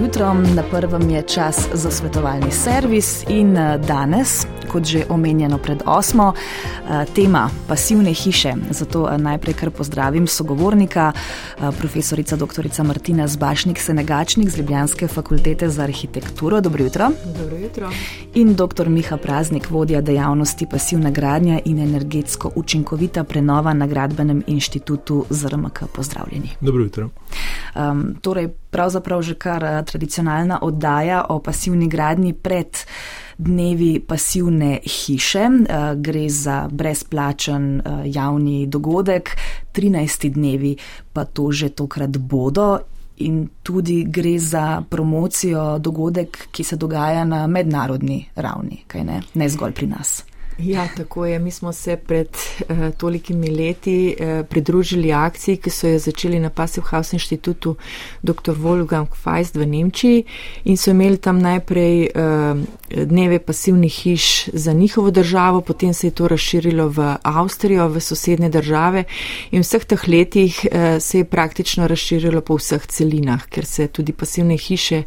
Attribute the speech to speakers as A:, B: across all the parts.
A: jutro. Na prvem je čas za svetovalni servis in eh, danes, kot že omenjeno pred osmo, eh, tema pasivne hiše. Zato eh, najprej kar pozdravim sogovornika, profesorica dr. Martina Zbašnik Senegačnik z Ljubljanske fakultete za arhitekturo. Dobro jutro.
B: Dobro jutro.
A: In dr. Miha Praznik, vodja dejavnosti pasivna gradnja in energetsko učinkovita prenova na Gradbenem inštitutu ZRMK. Pozdravljeni.
C: Dobro jutro.
A: Um, torej, pravzaprav že kar uh, tradicionalna oddaja o pasivni gradni pred dnevi pasivne hiše. Uh, gre za brezplačen uh, javni dogodek, 13 dnevi pa to že tokrat bodo. In tudi gre za promocijo dogodek, ki se dogaja na mednarodni ravni, kaj ne, ne zgolj pri nas.
B: Ja, tako je. Mi smo se pred uh, tolikimi leti uh, pridružili akciji, ki so jo začeli na Passive House inštitutu dr. Wolfgang Feist v Nemčiji in so imeli tam najprej uh, dneve pasivnih hiš za njihovo državo, potem se je to razširilo v Avstrijo, v sosednje države in v vseh teh letih uh, se je praktično razširilo po vseh celinah, ker se tudi pasivne hiše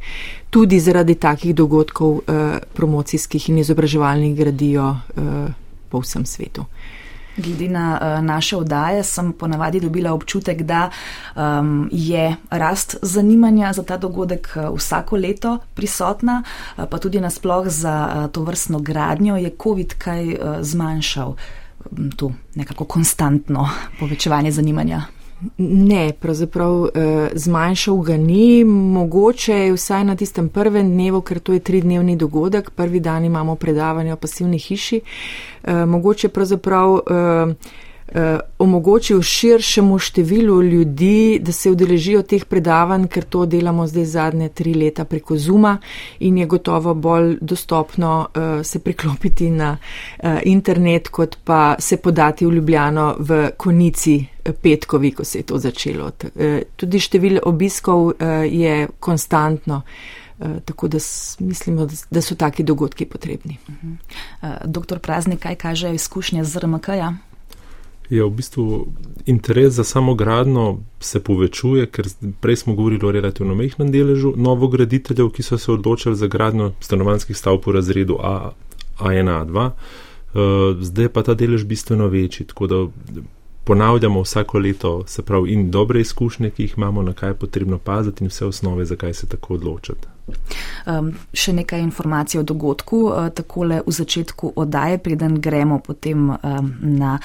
B: tudi zaradi takih dogodkov eh, promocijskih in izobraževalnih gradijo eh, po vsem svetu.
A: Glede na uh, naše oddaje sem ponavadi dobila občutek, da um, je rast zanimanja za ta dogodek uh, vsako leto prisotna, uh, pa tudi nasploh za uh, to vrstno gradnjo je COVID kaj uh, zmanjšal um, to nekako konstantno povečevanje zanimanja.
B: Ne, pravzaprav eh, zmanjšal ga ni, mogoče vsaj na tistem prvem dnevu, ker to je tridnevni dogodek, prvi dan imamo predavanje o pasivni hiši, eh, mogoče pravzaprav. Eh, omogočil širšemu številu ljudi, da se udeležijo teh predavanj, ker to delamo zdaj zadnje tri leta preko Zuma in je gotovo bolj dostopno uh, se priklopiti na uh, internet, kot pa se podati v Ljubljano v konici petkovi, ko se je to začelo. Tudi število obiskov je konstantno. Tako da mislimo, da so taki dogodki potrebni. Uh -huh.
A: uh, doktor Praznik, kaj kaže izkušnja z RMK-ja?
C: Je v bistvu interes za samo gradno se povečuje, ker prej smo govorili o relativno mehnem deležu novograditeljev, ki so se odločili za gradno stanovanskih stavb po razredu A, A1, A2. Uh, zdaj pa ta delež bistveno večji, tako da ponavljamo vsako leto, se pravi, in dobre izkušnje, ki jih imamo, na kaj je potrebno paziti in vse osnove, zakaj se tako odločiti.
A: Um, še nekaj informacij o dogodku, uh, takole v začetku oddaje, preden gremo potem um, na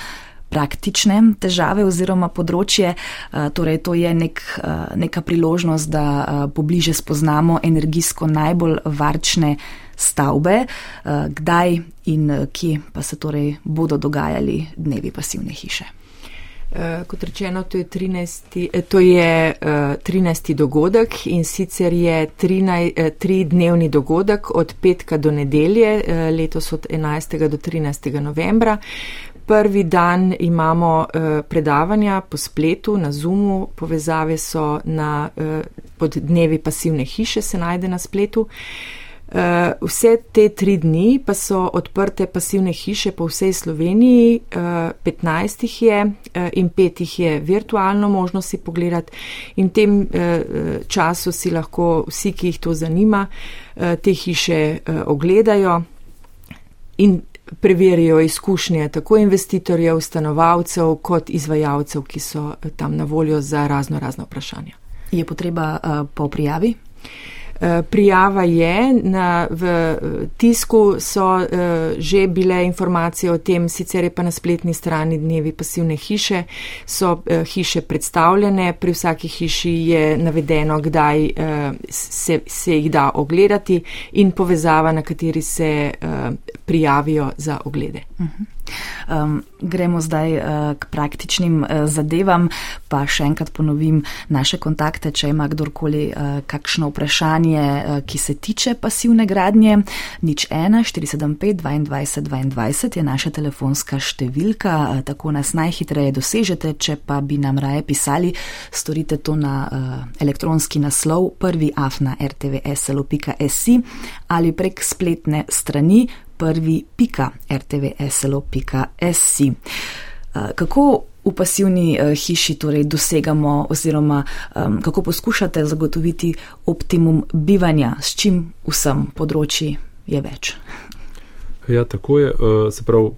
A: praktične težave oziroma področje. Eh, torej, to je nek, eh, neka priložnost, da eh, pobliže spoznamo energijsko najbolj varčne stavbe, kdaj in kje pa se torej bodo dogajali dnevi pasivne hiše.
B: Uh, kot rečeno, to je 13. To je, uh, 13. dogodek in sicer je 13, uh, tri dnevni dogodek od petka do nedelje, uh, letos od 11. do 13. novembra. Prvi dan imamo uh, predavanja po spletu, na Zoomu, povezave so na uh, pod dnevi pasivne hiše, se najde na spletu. Uh, vse te tri dni pa so odprte pasivne hiše po vsej Sloveniji, uh, 15 jih je uh, in 5 jih je virtualno možno si pogledati in v tem uh, času si lahko vsi, ki jih to zanima, uh, te hiše uh, ogledajo. In preverijo izkušnje tako investitorjev, stanovalcev, kot izvajalcev, ki so tam na voljo za razno razno vprašanja.
A: Je potreba uh, po prijavi?
B: Eh, prijava je, na, v eh, tisku so uh, že bile informacije o tem, sicer je pa na spletni strani dnevi pasivne hiše, so uh, hiše predstavljene, pri vsaki hiši je navedeno, kdaj uh, se, se jih da ogledati in povezava, na kateri se uh, prijavijo za oglede. Uh mhm. -huh.
A: Um, gremo zdaj uh, k praktičnim uh, zadevam, pa še enkrat ponovim naše kontakte, če ima kdorkoli uh, kakšno vprašanje, uh, ki se tiče pasivne gradnje. Nič 1, 475, 22, 22 je naša telefonska številka, uh, tako nas najhitreje dosežete, če pa bi nam raje pisali, storite to na uh, elektronski naslov prvi afna rtvslo.si ali prek spletne strani prvi pika rtvslo.si. Kako v pasivni uh, hiši torej dosegamo oziroma um, kako poskušate zagotoviti optimum bivanja, s čim vsem področji je več?
C: Ja, tako je. Uh, se pravi,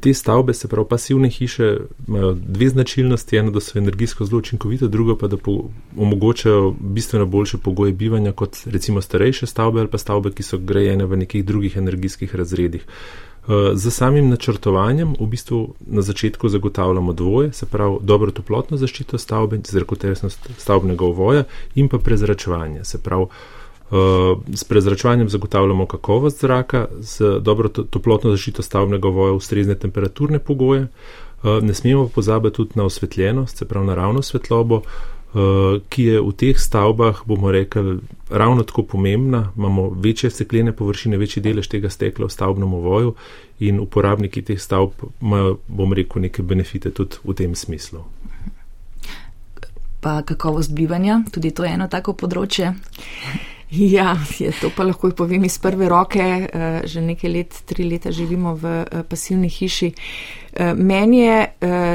C: te stavbe, se pravi pasivne hiše, imajo dve značilnosti. Eno, da so energijsko zelo učinkovite, drugo pa, da omogočajo bistveno boljše pogoje bivanja kot recimo starejše stavbe ali pa stavbe, ki so grajene v nekih drugih energijskih razredih. Z samim načrtovanjem v bistvu na začetku zagotavljamo dvoje, se pravi dobro toplotno zaščito stavbe, zrakotesnost stavbnega ovoja in pa prezračevanje. Se pravi, Eh, s prezračevanjem zagotavljamo kakovost zraka, z dobro toplotno zaščito stavbnega voja, ustrezne temperaturne pogoje. Eh, ne smemo pozabiti tudi na osvetljenost, se pravi naravno svetlobo, eh, ki je v teh stavbah, bomo rekli, ravno tako pomembna. Imamo večje steklene površine, večji delež tega stekla v stavbnem voju in uporabniki teh stavb imajo, bom rekel, neke benefite tudi v tem smislu.
A: Pa kakovost bivanja, tudi to je eno tako področje.
B: Ja, je, to pa lahko povem iz prve roke. Eh, že nekaj let, tri leta živimo v eh, pasivni hiši. Eh, meni je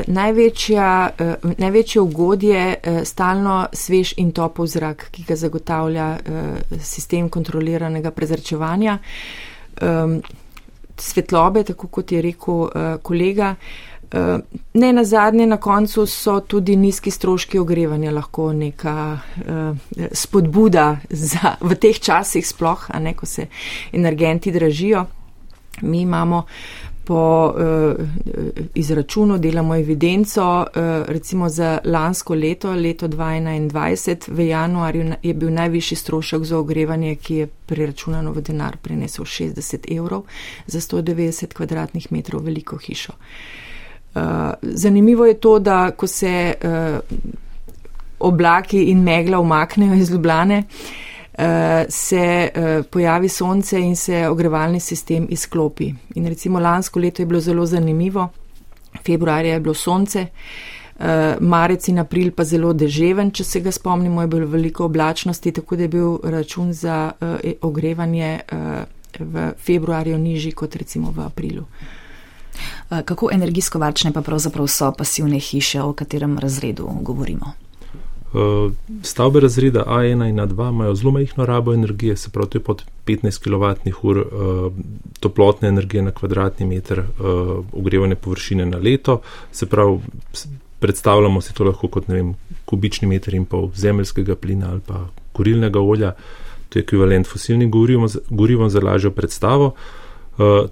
B: največja, največje ugodje stalno svež in topov zrak, ki ga zagotavlja sistem kontroliranega prezračevanja. Svetlobe, tako kot je rekel kolega. Eh, ne na zadnje, na koncu so tudi nizki stroški ogrevanja lahko neka uh, spodbuda za, v teh časih sploh, a ne ko se energenti dražijo. Mi imamo po uh, izračunu, delamo evidenco, uh, recimo za lansko leto, leto 2021, v januarju je bil najvišji strošek za ogrevanje, ki je preračunano v denar, prinesel 60 evrov za 190 kvadratnih metrov veliko hišo. Eh, zanimivo je to, da ko se uh, oblaki in megla umaknejo iz Ljubljane, uh, se pojavi sonce in se ogrevalni sistem izklopi. In recimo lansko leto je bilo zelo zanimivo, februarja je bilo sonce. Marec in april pa zelo deževen, če se ga spomnimo, je bilo veliko oblačnosti, tako da je bil račun za ogrevanje v februarju nižji kot recimo v aprilu.
A: Eh, kako energijsko varčne pa pravzaprav so pasivne hiše, o katerem razredu govorimo?
C: Eh, stavbe razreda A1 in A2 imajo zelo majhno rabo energije, se pravi, to je pod 15 kWh uh, toplotne energije na kvadratni meter uh, ogrevane površine na leto. Se pravi, predstavljamo si to lahko kot vem, kubični meter in pol zemeljskega plina ali pa kurilnega olja, to je ekvivalent fosilnim gorivom za lažjo predstavo. Uh,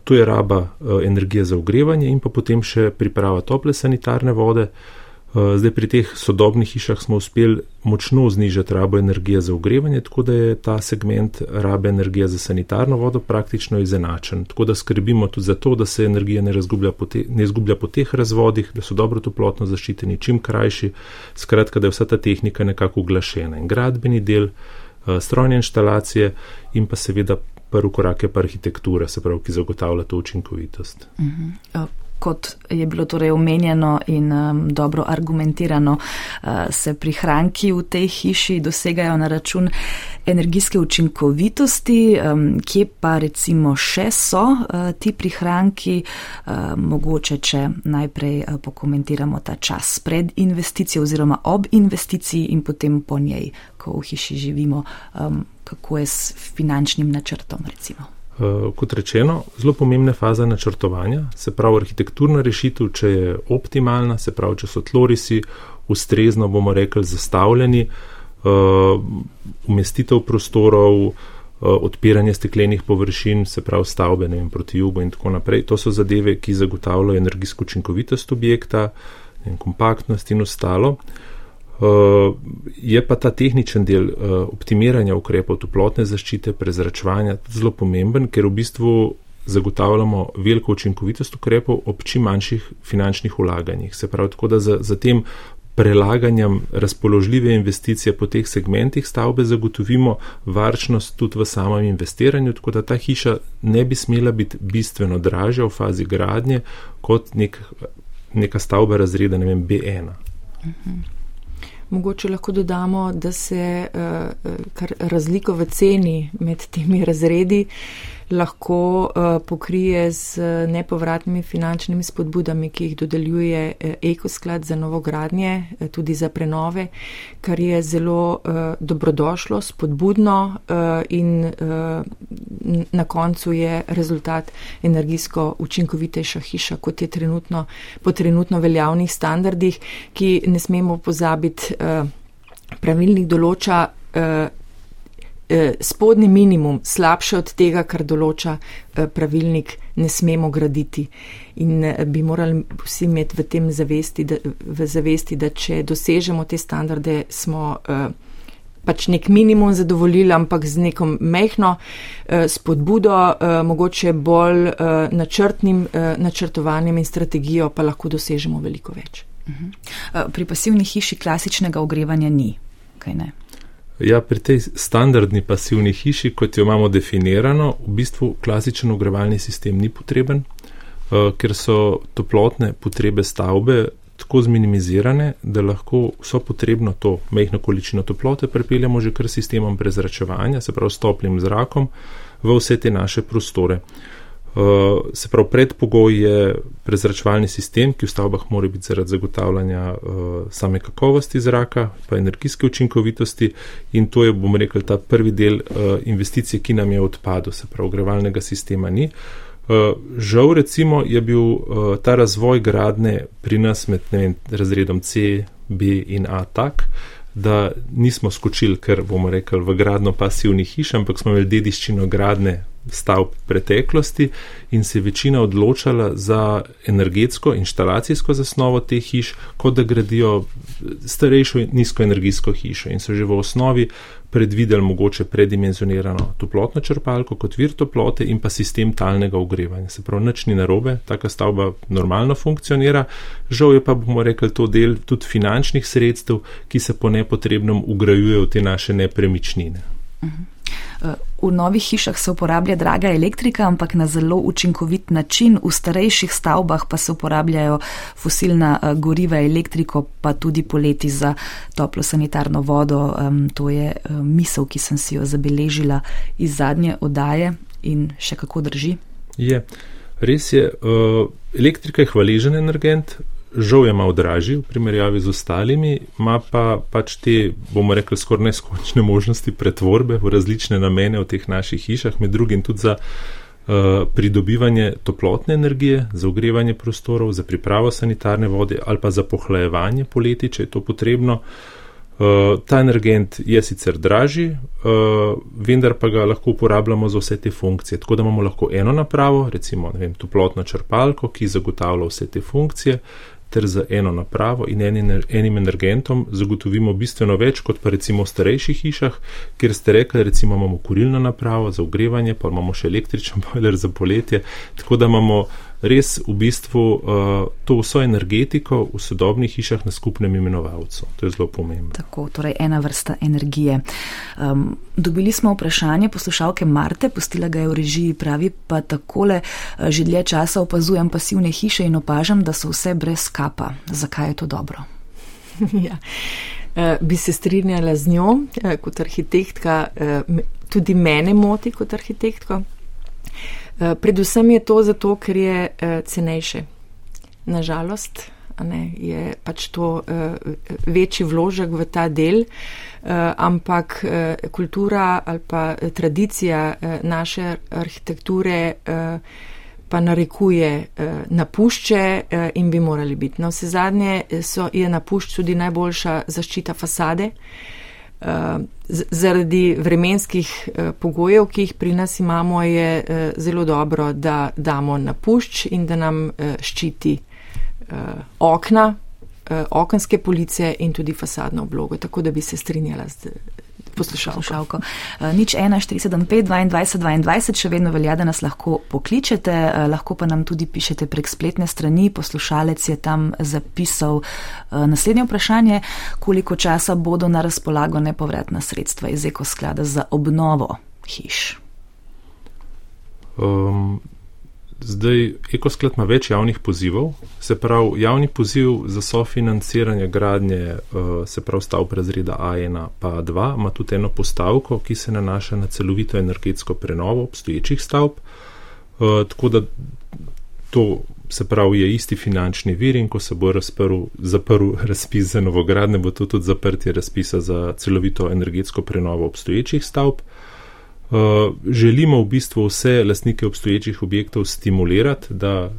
C: tu je raba uh, energije za ogrevanje in pa potem še priprava tople sanitarne vode. Uh, zdaj pri teh sodobnih hišah smo uspeli močno znižati rabo energije za ogrevanje, tako da je ta segment rabe energije za sanitarno vodo praktično izenačen. Tako da skrbimo tudi za to, da se energija ne, po te, ne izgublja po teh razvodih, da so dobro toplotno zaščiteni, čim krajši, skratka, da je vsa ta tehnika nekako uglašena. In gradbeni del, strojne inštalacije in pa seveda prvi korak je pa arhitektura, se pravi, ki zagotavlja to učinkovitost. Uh
A: mhm. -huh. Kot je bilo torej omenjeno in um, dobro argumentirano, uh, se prihranki v tej hiši dosegajo na račun energijske učinkovitosti, um, kje pa recimo še so uh, ti prihranki, uh, mogoče če najprej uh, pokomentiramo ta čas pred investicijo oziroma ob investiciji in potem po njej, ko v hiši živimo. Um, kako je s finančnim načrtom. Recimo.
C: Eh, kot rečeno, zelo pomembna faza načrtovanja, se pravi arhitekturna rešitev, če je optimalna, se pravi, če so tlorisi ustrezno, bomo rekli, zastavljeni, eh, umestitev prostorov, eh, odpiranje steklenih površin, se pravi stavbe vem, proti jugu in tako naprej. To so zadeve, ki zagotavljajo energijsko učinkovitost objekta, vem, kompaktnost in ostalo. Uh, je pa ta tehničen del uh, optimiranja ukrepov toplotne zaščite, prezračevanja zelo pomemben, ker v bistvu zagotavljamo veliko učinkovitost ukrepov ob čim manjših finančnih ulaganjih. Se pravi, tako da za, za tem prelaganjem razpoložljive investicije po teh segmentih stavbe zagotovimo varčnost tudi v samem investiranju, tako da ta hiša ne bi smela biti bistveno dražja v fazi gradnje kot nek, neka stavba razreda ne vem, B1. Uh -huh.
B: Mogoče lahko dodamo, da se uh, razliko v ceni med temi razredi lahko uh, pokrije z nepovratnimi finančnimi spodbudami, ki jih dodeljuje uh, ekosklad za novogradnje, tudi za prenove, kar je zelo uh, dobrodošlo, spodbudno uh, in uh, na koncu je rezultat energijsko učinkovitejša hiša, kot je trenutno, po trenutno veljavnih standardih, ki ne smemo pozabiti, uh, pravilnik določa uh, Eh, spodnji minimum, slabše od tega, kar določa eh, pravilnik, ne smemo graditi. In eh, bi morali vsi imeti v tem zavesti, da, v zavesti, da če dosežemo te standarde, smo pač nek minimum zadovoljili, ampak z neko mehno spodbudo, mogoče bolj načrtnim načrtovanjem in strategijo, pa lahko dosežemo veliko več.
A: Mhm. Pri pasivni hiši klasičnega ogrevanja ni, kaj ne?
C: Ja, pri tej standardni pasivni hiši, kot jo imamo definirano, v bistvu klasičen ogrevalni sistem ni potreben, uh, ker so toplotne potrebe stavbe tako zminimizirane, da lahko vso potrebno to mehko količino toplote prepeljamo že kar sistemom prezračevanja, se pravi s toplim zrakom, v vse te naše prostore. Uh, Uh, se pravi, predpogoj je prezračevalni sistem, ki v stavbah mora biti zaradi zagotavljanja uh, same kakovosti zraka, pa energijske učinkovitosti in to je, bomo rekli, ta prvi del uh, investicije, ki nam je odpadel, se pravi, ogrevalnega sistema ni. Uh, žal recimo je bil uh, ta razvoj gradne pri nas med vem, razredom C, B in A tak, da nismo skočili, ker bomo rekli, v gradno pasivnih hiš, ampak smo imeli dediščino gradne stavb preteklosti in se je večina odločala za energetsko inštalacijsko zasnovo teh hiš, kot da gradijo starejšo nizkoenergijsko hišo in so že v osnovi predvideli mogoče predimenzionirano toplotno črpalko kot vir toplote in pa sistem talnega ogrevanja. Se pravi, nič ni narobe, taka stavba normalno funkcionira, žal je pa, bomo rekli, to del tudi finančnih sredstev, ki se po nepotrebnem ugrajujejo v te naše nepremičnine. Uh -huh.
A: V novih hišah se uporablja draga elektrika, ampak na zelo učinkovit način. V starejših stavbah pa se uporabljajo fosilna eh, goriva, elektriko, pa tudi poleti za toplo sanitarno vodo. To je eh, misel, ki sem si jo zabeležila iz zadnje odaje in še kako drži.
C: Je. Res je, eh, elektrika je hvaležen energent, žal je malo dražji v primerjavi z ostalimi, ima pa pač te, bomo rekli, skoraj neskončne možnosti pretvorbe v različne namene v teh naših hišah, med drugim tudi za uh, pridobivanje toplotne energije, za ogrevanje prostorov, za pripravo sanitarne vode ali pa za pohlajevanje poleti, če je to potrebno. Uh, ta energent je sicer dražji, uh, vendar pa ga lahko uporabljamo za vse te funkcije. Tako da imamo lahko eno napravo, recimo vem, toplotno črpalko, ki zagotavlja vse te funkcije, ter z eno napravo in enim energentom zagotovimo bistveno več kot pa recimo v starejših hišah, kjer ste rekli, recimo imamo kurilno napravo za ogrevanje, pa imamo še električen boiler za poletje, tako da imamo res v bistvu uh, to vso energetiko v sodobnih hišah na skupnem imenovalcu. To je zelo pomembno.
A: Tako, torej ena vrsta energije. Um, dobili smo vprašanje poslušalke Marte, postila ga je v režiji, pravi pa takole, uh, že dlje časa opazujem pasivne hiše in opažam, da so vse brez kapa. Zakaj je to dobro?
B: ja. Uh, bi se strinjala z njo kot arhitektka, tudi mene moti kot arhitektka. Eh, predvsem je to zato, ker je uh, cenejše. Nažalost, ne, je pač to uh, večji vložek v ta del, ampak kultura ali pa tradicija naše arhitekture pa narekuje napušče in bi morali biti. Na vse zadnje so, je napušč tudi najboljša zaščita fasade. Uh, zaradi vremenskih eh, pogojev, ki jih pri nas imamo, je eh, zelo dobro, da damo napušč in da nam eh, ščiti okna, okenske police in tudi fasadno oblogo, tako da bi se strinjala z poslušalko.
A: Eh, nič 1, 475, 22, 22, še vedno velja, da nas lahko pokličete, eh, lahko pa nam tudi pišete prek spletne strani. Poslušalec je tam zapisal eh, naslednje vprašanje, koliko časa bodo na razpolago nepovratna sredstva iz ekosklada za obnovo hiš.
C: Um, Zdaj, ekosklad ima več javnih pozivov, se pravi, javni poziv za sofinanciranje gradnje, uh, se pravi, stavb razreda A1 pa A2, ima tudi eno postavko, ki se nanaša na celovito energetsko prenovo obstoječih stavb. Uh, tako da to, se pravi, je isti finančni vir in ko se bo razprl, zaprl razpis za novogradne, bo to tudi zaprtje razpisa za celovito energetsko prenovo obstoječih stavb. Eh, želimo v bistvu vse lastnike obstoječih objektov stimulirati, da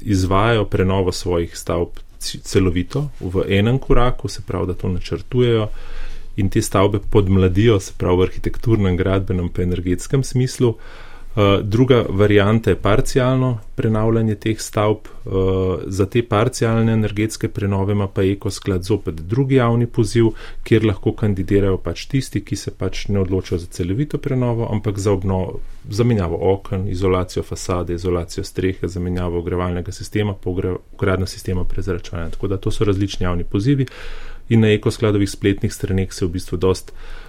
C: izvajajo prenovo svojih stavb celovito v enem koraku, se pravi, da to načrtujejo in te stavbe podmladijo, se pravi, v arhitekturnem, gradbenem, pa energetskem smislu. Uh, druga varijanta je parcialno prenavljanje teh stavb. Eh, za te parcialne energetske prenove ima pa ekosklad zopet drugi javni poziv, kjer lahko kandidirajo pač tisti, ki se pač ne odločajo za celovito prenovo, ampak za obnovo, zamenjavo okn, izolacijo fasade, izolacijo strehe, zamenjavo ogrevalnega sistema, pogradno sistema prezračevanja. Tako da to so različni javni pozivi in na ekoskladovih spletnih straneh se v bistvu dost Uh,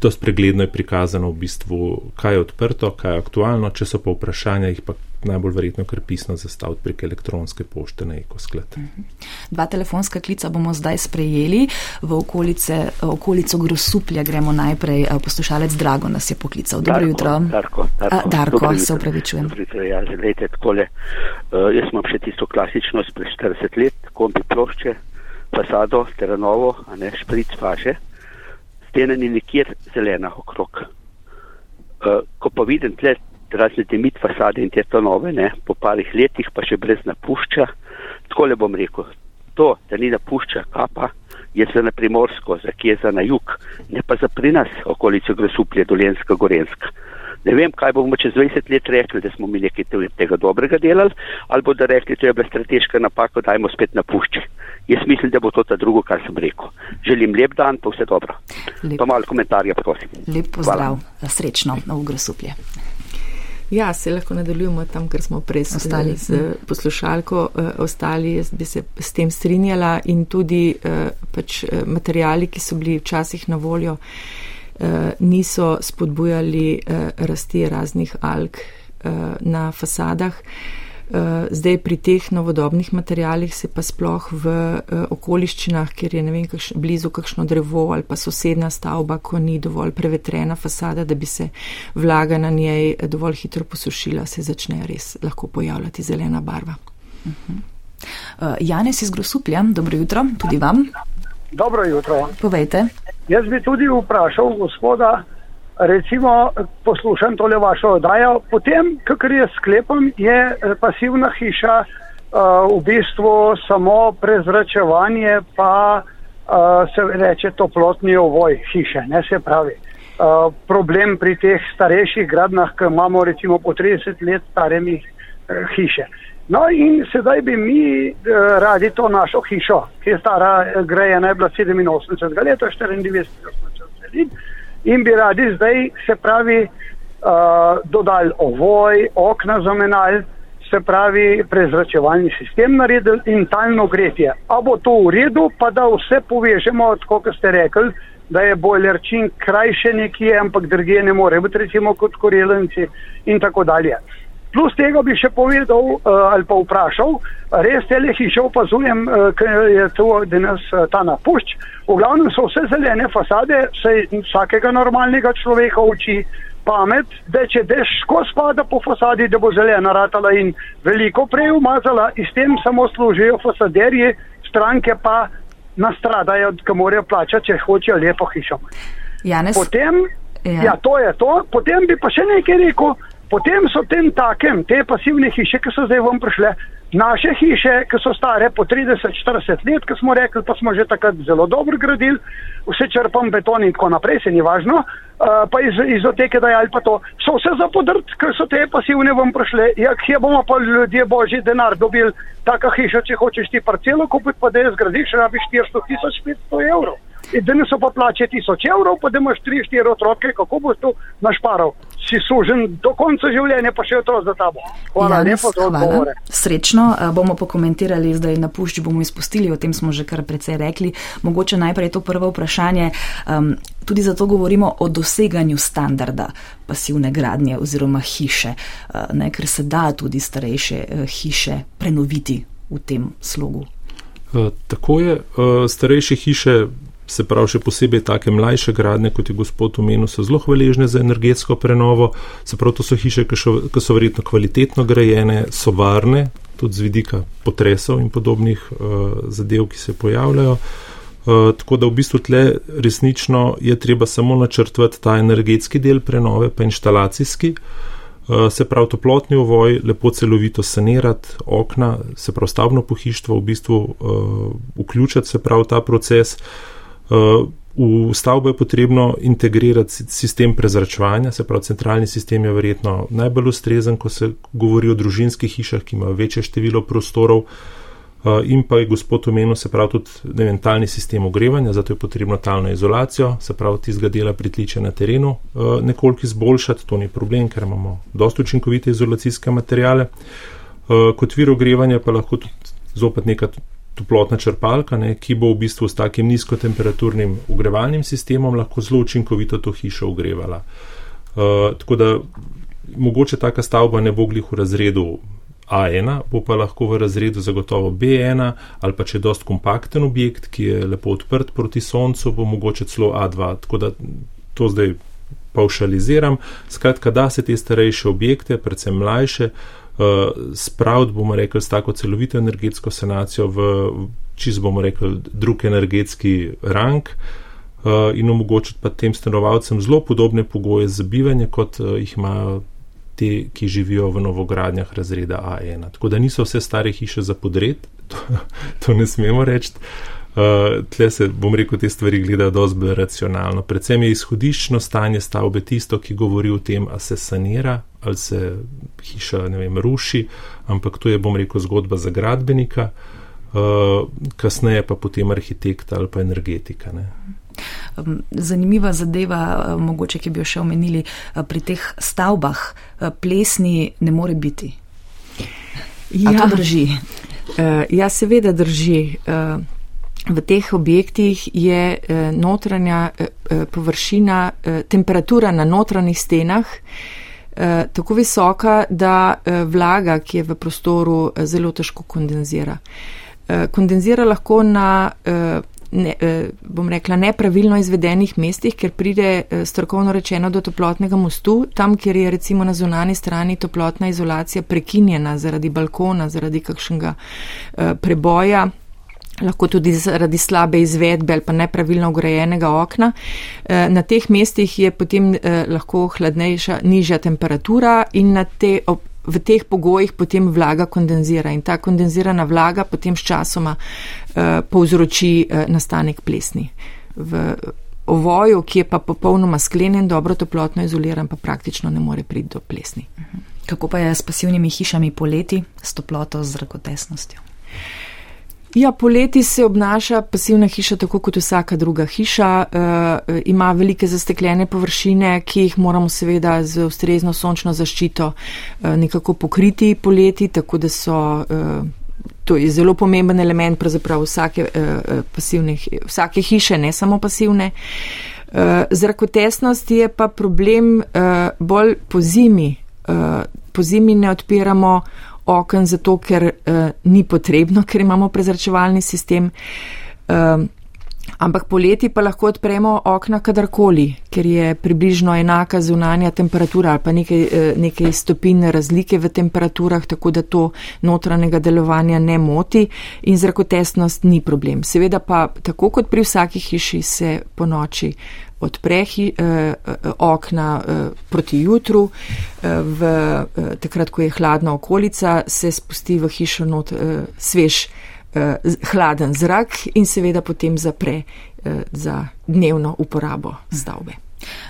C: dost pregledno je prikazano v bistvu, kaj je odprto, kaj je aktualno, če so pa vprašanja, jih pa najbolj verjetno kar pisno zastaviti prek elektronske pošte na ekosklad. Mhm.
A: Dva telefonska klica bomo zdaj sprejeli v okolice, okolico Grosuplja. Gremo najprej, uh, poslušalec Drago nas je poklical. Dobro
D: Darko,
A: jutro.
D: Darko, Darko.
A: A, Darko se upravičujem.
D: Ja, želite, takole, uh, jaz imam še tisto klasično spred 40 let, kombi plošče, fasado, terenovo, a ne špric faše stene ni nikjer zelena okrog. Uh, ko pa vidim tle razne demit fasade in te to nove, ne, po parih letih pa še brez napušča, tako le bom rekel, to, da ni napušča kapa, je za na primorsko, za kje za na jug, ne pa za pri nas okolico Grosuplje, Dolenska, Gorenska. Ne vem, kaj bomo čez 20 let rekli, da smo mi nekaj tega dobrega delali, ali bodo rekli, da je bila strateška napaka, dajmo spet napuščati. Jaz mislim, da bo to ta drugo, kar sem rekel. Želim lep dan, pa vse dobro. Lep. Pa malo komentarja, prosim.
A: Lep pozdrav, Hvala. srečno v Grosuplje.
B: Ja, se lahko nadaljujemo tam, ker smo prej ostali z poslušalko, uh, ostali, jaz bi se s tem strinjala in tudi uh, pač uh, materijali, ki so bili včasih na voljo, niso spodbujali uh, rasti raznih alg uh, na fasadah. Eh, zdaj pri teh novodobnih materijalih se pa sploh v eh, okoliščinah, kjer je ne vem, kakš, blizu kakšno drevo ali pa sosedna stavba, ko ni dovolj prevetrena fasada, da bi se vlaga na njej dovolj hitro posušila, se začne res lahko pojavljati zelena barva. Uh
A: -huh. uh, Janes iz Grosuplja, dobro jutro, tudi vam.
E: Dobro jutro.
A: Povejte.
E: Jaz bi tudi vprašal gospoda, recimo poslušam tole vašo oddajo, potem, kakor jaz sklepam, je eh, pasivna hiša uh, v bistvu samo prezračevanje, pa uh, se reče toplotni ovoj hiše, ne se pravi. Uh, problem pri teh starejših gradnah, ki imamo recimo po 30 let staremi uh, hiše. No in sedaj bi mi uh, radi to našo hišo, ki je stara, grejena je bila 87 let, 94 let in bi radi zdaj, se pravi, uh, dodali ovoj, okna zamenjali, se pravi, prezračevalni sistem naredili in talno gretje. A bo to v redu, pa da vse povežemo, kot ste rekli, da je boiler čim krajše nekje, ampak druge ne more biti, recimo kot korelenci in tako dalje. Plus tega bi še povedal uh, ali pa vprašal, res te le hiše opazujem, uh, ker je to danes uh, ta napušč. V glavnem so vse zelene fasade, vse vsakega normalnega človeka uči pamet, da če dež skozi spada po fasadi, da bo zelena ratala in veliko prej umazala, in s tem samo služijo fasaderji, stranke pa nastradajo, ki morajo plačati, če hočejo lepo hišo.
A: Janes,
E: Potem, ja. ja, to je to. Potem bi pa še nekaj rekel. Potem so tem takem, te pasivne hiše, ki so zdaj vam prišle, naše hiše, ki so stare po 30-40 let, ki smo rekli, pa smo že takrat zelo dobro gradili, vse črpam beton in tako naprej, se ni važno, uh, pa iz, izoteke dajali pa to, so vse za podrt, ker so te pasivne vam prišle, jak je bomo pa ljudje božji denar dobili, taka hiša, če hočeš ti parcelo kupiti, pa da je zgradiš, rabiš 400 tisoč 500 evrov. In danes so pa plače 1000 evrov, pa da imaš 3-4 otroke, kako boš to našparal? Si sužen do konca življenja, pa še otrok za tabo. Hvala
A: Janez,
E: lepo za
A: hvala.
E: odgovore.
A: Srečno eh, bomo pokomentirali, zdaj na pušči bomo izpustili, o tem smo že kar precej rekli. Mogoče najprej to prvo vprašanje. Um, tudi zato govorimo o doseganju standarda pasivne gradnje oziroma hiše, uh, ne, ker se da tudi starejše uh, hiše prenoviti v tem slogu.
C: Tako je, starejše hiše se pravi še posebej take mlajše gradne, kot je gospod omenil, so zelo hvaležne za energetsko prenovo. Se pravi, to so hiše, ki so, ki so verjetno kvalitetno grajene, so varne, tudi z vidika potresov in podobnih uh, zadev, ki se pojavljajo. Uh, tako da v bistvu tle resnično je treba samo načrtvati ta energetski del prenove, pa inštalacijski. Uh, se pravi, toplotni ovoj, lepo celovito sanirati okna, se pravi, stavbno pohištvo, v bistvu uh, vključiti se pravi ta proces. Uh, V stavbo je potrebno integrirati sistem prezračevanja, se pravi, centralni sistem je verjetno najbolj ustrezen, ko se govori o družinskih hišah, ki imajo večje število prostorov. In pa je gospod omenil, se pravi, tudi mentalni sistem ogrevanja, zato je potrebno talno izolacijo, se pravi, tistega dela pritliče na terenu nekoliko izboljšati, to ni problem, ker imamo dosto učinkovite izolacijske materijale. Kot vir ogrevanja pa lahko tudi zopet neka toplotna črpalka, ne, ki bo v bistvu s takim nizkotemperaturnim ogrevalnim sistemom lahko zelo učinkovito to hišo ogrevala. Uh, tako da mogoče taka stavba ne bo glih v razredu A1, bo pa lahko v razredu zagotovo B1 ali pa če je dost kompakten objekt, ki je lepo odprt proti soncu, bo mogoče celo A2. Tako da to zdaj paušaliziram. Skratka, da se te starejše objekte, predvsem mlajše, uh, spraviti, bomo rekli, s tako celovito energetsko sanacijo v čist, bomo rekli, drug energetski rang uh, in omogočiti pa tem stanovalcem zelo podobne pogoje za bivanje, kot uh, jih imajo te, ki živijo v novogradnjah razreda A1. Tako da niso vse stare hiše za podred, to, to ne smemo reči. Uh, tle se, bom rekel, te stvari gledajo dosti bolj racionalno. Predvsem je izhodiščno stanje stavbe tisto, ki govori o tem, ali se sanira, ali se hiša, ne vem, ruši, ampak to je, bom rekel, zgodba za gradbenika, uh, kasneje pa potem arhitekta ali pa energetika. Ne.
A: Zanimiva zadeva, uh, mogoče, ki bi jo še omenili, uh, pri teh stavbah plesni ne more biti. Ja, to drži.
B: Ja, seveda drži. V teh objektih je notranja površina, temperatura na notranjih stenah Eh, tako visoka, da eh, vlaga, ki je v prostoru, eh, zelo težko kondenzira. Kondenzira lahko na, ne, bom rekla, nepravilno izvedenih mestih, ker pride strokovno rečeno do toplotnega mostu, tam, kjer je recimo na zunani strani toplotna izolacija prekinjena zaradi balkona, zaradi kakšnega preboja lahko tudi zaradi slabe izvedbe ali pa nepravilno ugrajenega okna. Eh, na teh mestih je potem eh, lahko hladnejša, nižja temperatura in te, v teh pogojih potem vlaga kondenzira in ta kondenzirana vlaga potem s časoma eh, povzroči nastanek plesni. V ovoju, ki je pa popolnoma sklenjen, dobro toplotno izoliran, pa praktično ne more priti do plesni.
A: Kako pa je s pasivnimi hišami poleti, s toploto, z zrakotesnostjo?
B: Ja, poleti se obnaša pasivna hiša tako kot vsaka druga hiša. E, ima velike zastekljene površine, ki jih moramo seveda z ustrezno sončno zaščito e, nekako pokriti poleti, tako da so. E, To je zelo pomemben element pravzaprav vsake, eh, pasivne, vsake hiše, ne samo pasivne. Eh, zrakotesnost je pa problem eh, bolj po zimi. Eh, po zimi ne odpiramo okn, zato ker uh, ni potrebno, ker imamo prezračevalni sistem. Uh, ampak poleti pa lahko odpremo okna kadarkoli, ker je približno enaka zunanja temperatura ali pa nekaj, uh, nekaj stopinj razlike v temperaturah, tako da to notranjega delovanja ne moti in zrakotesnost ni problem. Seveda pa tako kot pri vsaki hiši se po noči odpre hi, eh, okna eh, proti jutru, eh, v, eh, takrat, ko je hladna okolica, se spusti v hišo not eh, svež, eh, hladen zrak in seveda potem zapre eh, za dnevno uporabo stavbe.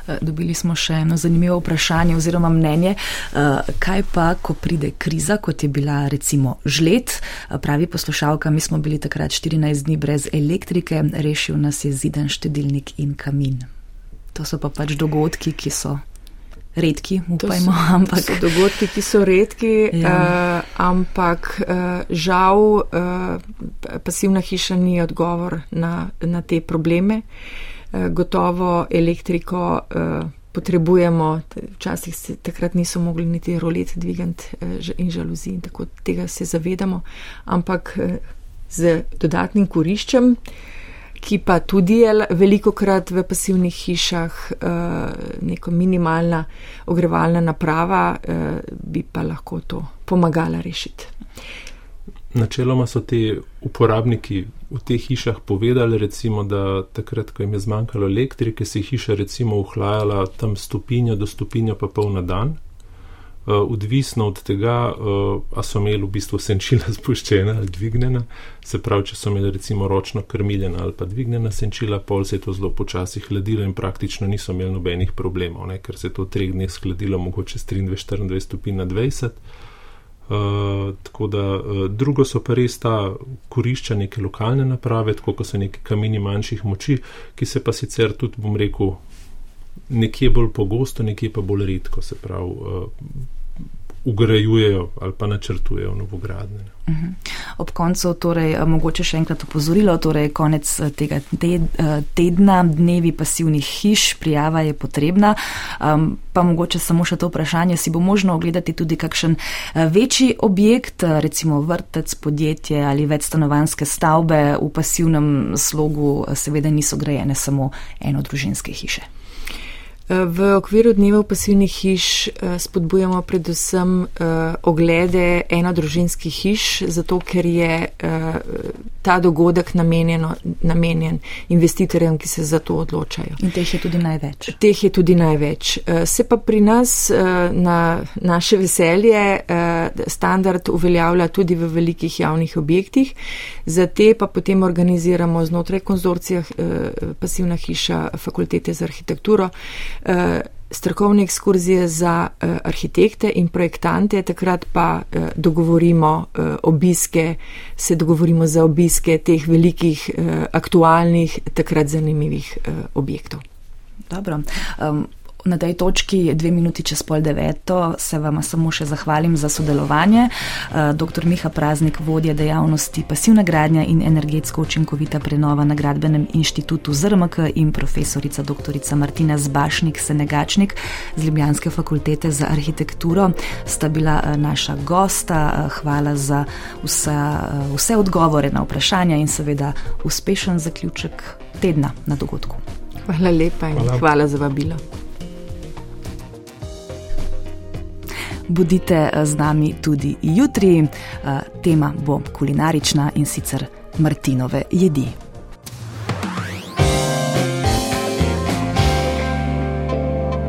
A: Eh, dobili smo še eno zanimivo vprašanje oziroma mnenje, eh, kaj pa, ko pride kriza, kot je bila recimo žled, eh, pravi poslušalka, mi smo bili takrat 14 dni brez elektrike, rešil nas je ziden štedilnik in kamin. To so pa pač dogodki, ki so redki, upajmo.
B: So, ampak... so dogodki, ki so redki, ja. uh, ampak uh, žal uh, pasivna hiša ni odgovor na, na te probleme. Uh, gotovo elektriko. Uh, Potrebujemo, včasih se takrat niso mogli niti rolet dvigati in žaluzi, in tako tega se zavedamo, ampak z dodatnim koriščem, ki pa tudi je veliko krat v pasivnih hišah uh, neko minimalna ogrevalna naprava, uh, bi pa lahko to pomagala rešiti.
C: Načeloma so ti uporabniki v teh hišah povedali, recimo, da takrat, ko jim je zmanjkalo elektrike, je hiša recimo uhlajala tam stopinjo do stopinjo pa pol na dan. Uh, odvisno od tega, uh, a so imeli v bistvu senčila spuščena ali dvignjena. Se pravi, če so imeli recimo ročno krmiljena ali pa dvignjena senčila, pol se je to zelo počasi hladilo in praktično niso imeli nobenih problemov, ne? ker se je to treh dneh skladilo mogoče s 23-24 stopinj na 20. Uh, tako da uh, drugo so pa res ta korišča neke lokalne naprave, tako kot so neki kamini manjših moči, ki se pa sicer tudi, bom rekel, nekje bolj pogosto, nekje pa bolj redko, se pravi, uh, ugrajujejo ali pa načrtujejo novogradne.
A: Uh mhm. -huh. Ob koncu, torej, eh, mogoče še enkrat opozorilo, torej konec eh, tega eh, tedna, dnevi pasivnih hiš, prijava je potrebna. Um, pa mogoče samo še to vprašanje, si bo možno ogledati tudi kakšen večji objekt, recimo vrtec, podjetje ali večstanovanske stavbe v pasivnem slogu, seveda niso grajene samo enodružinske hiše.
B: V okviru dneva pasivnih hiš eh, spodbujamo predvsem eh, oglede enodružinskih hiš, zato ker je eh, ta dogodek namenjen investitorjem, ki se za to odločajo.
A: In teh je tudi največ.
B: Teh je tudi največ. Se pa pri nas na naše veselje standard uveljavlja tudi v velikih javnih objektih, za te pa potem organiziramo znotraj konzorcija pasivna hiša fakultete za arhitekturo strokovne ekskurzije za uh, arhitekte in projektante, takrat pa uh, dogovorimo obiske, se dogovorimo za obiske teh velikih, aktualnih, takrat zanimivih objektov.
A: Dobro. Um, Na tej točki, dve minuti čez pol deveto, se vam samo še zahvalim za sodelovanje. Eh, Dr. Miha Praznik, vodja dejavnosti pasivna gradnja in energetsko učinkovita prenova na Gradbenem inštitutu ZRMK in profesorica dr. Martina Zbašnik, Senegačnik z Ljubljanske fakultete za arhitekturo, sta bila eh, naša gosta. Eh, hvala za vse, vse odgovore na vprašanja in seveda uspešen zaključek tedna na dogodku.
B: Hvala lepa in hvala, hvala za vabilo.
A: Bodite eh, z nami tudi jutri. Eh, tema bo kulinarična in sicer Martinove jedi.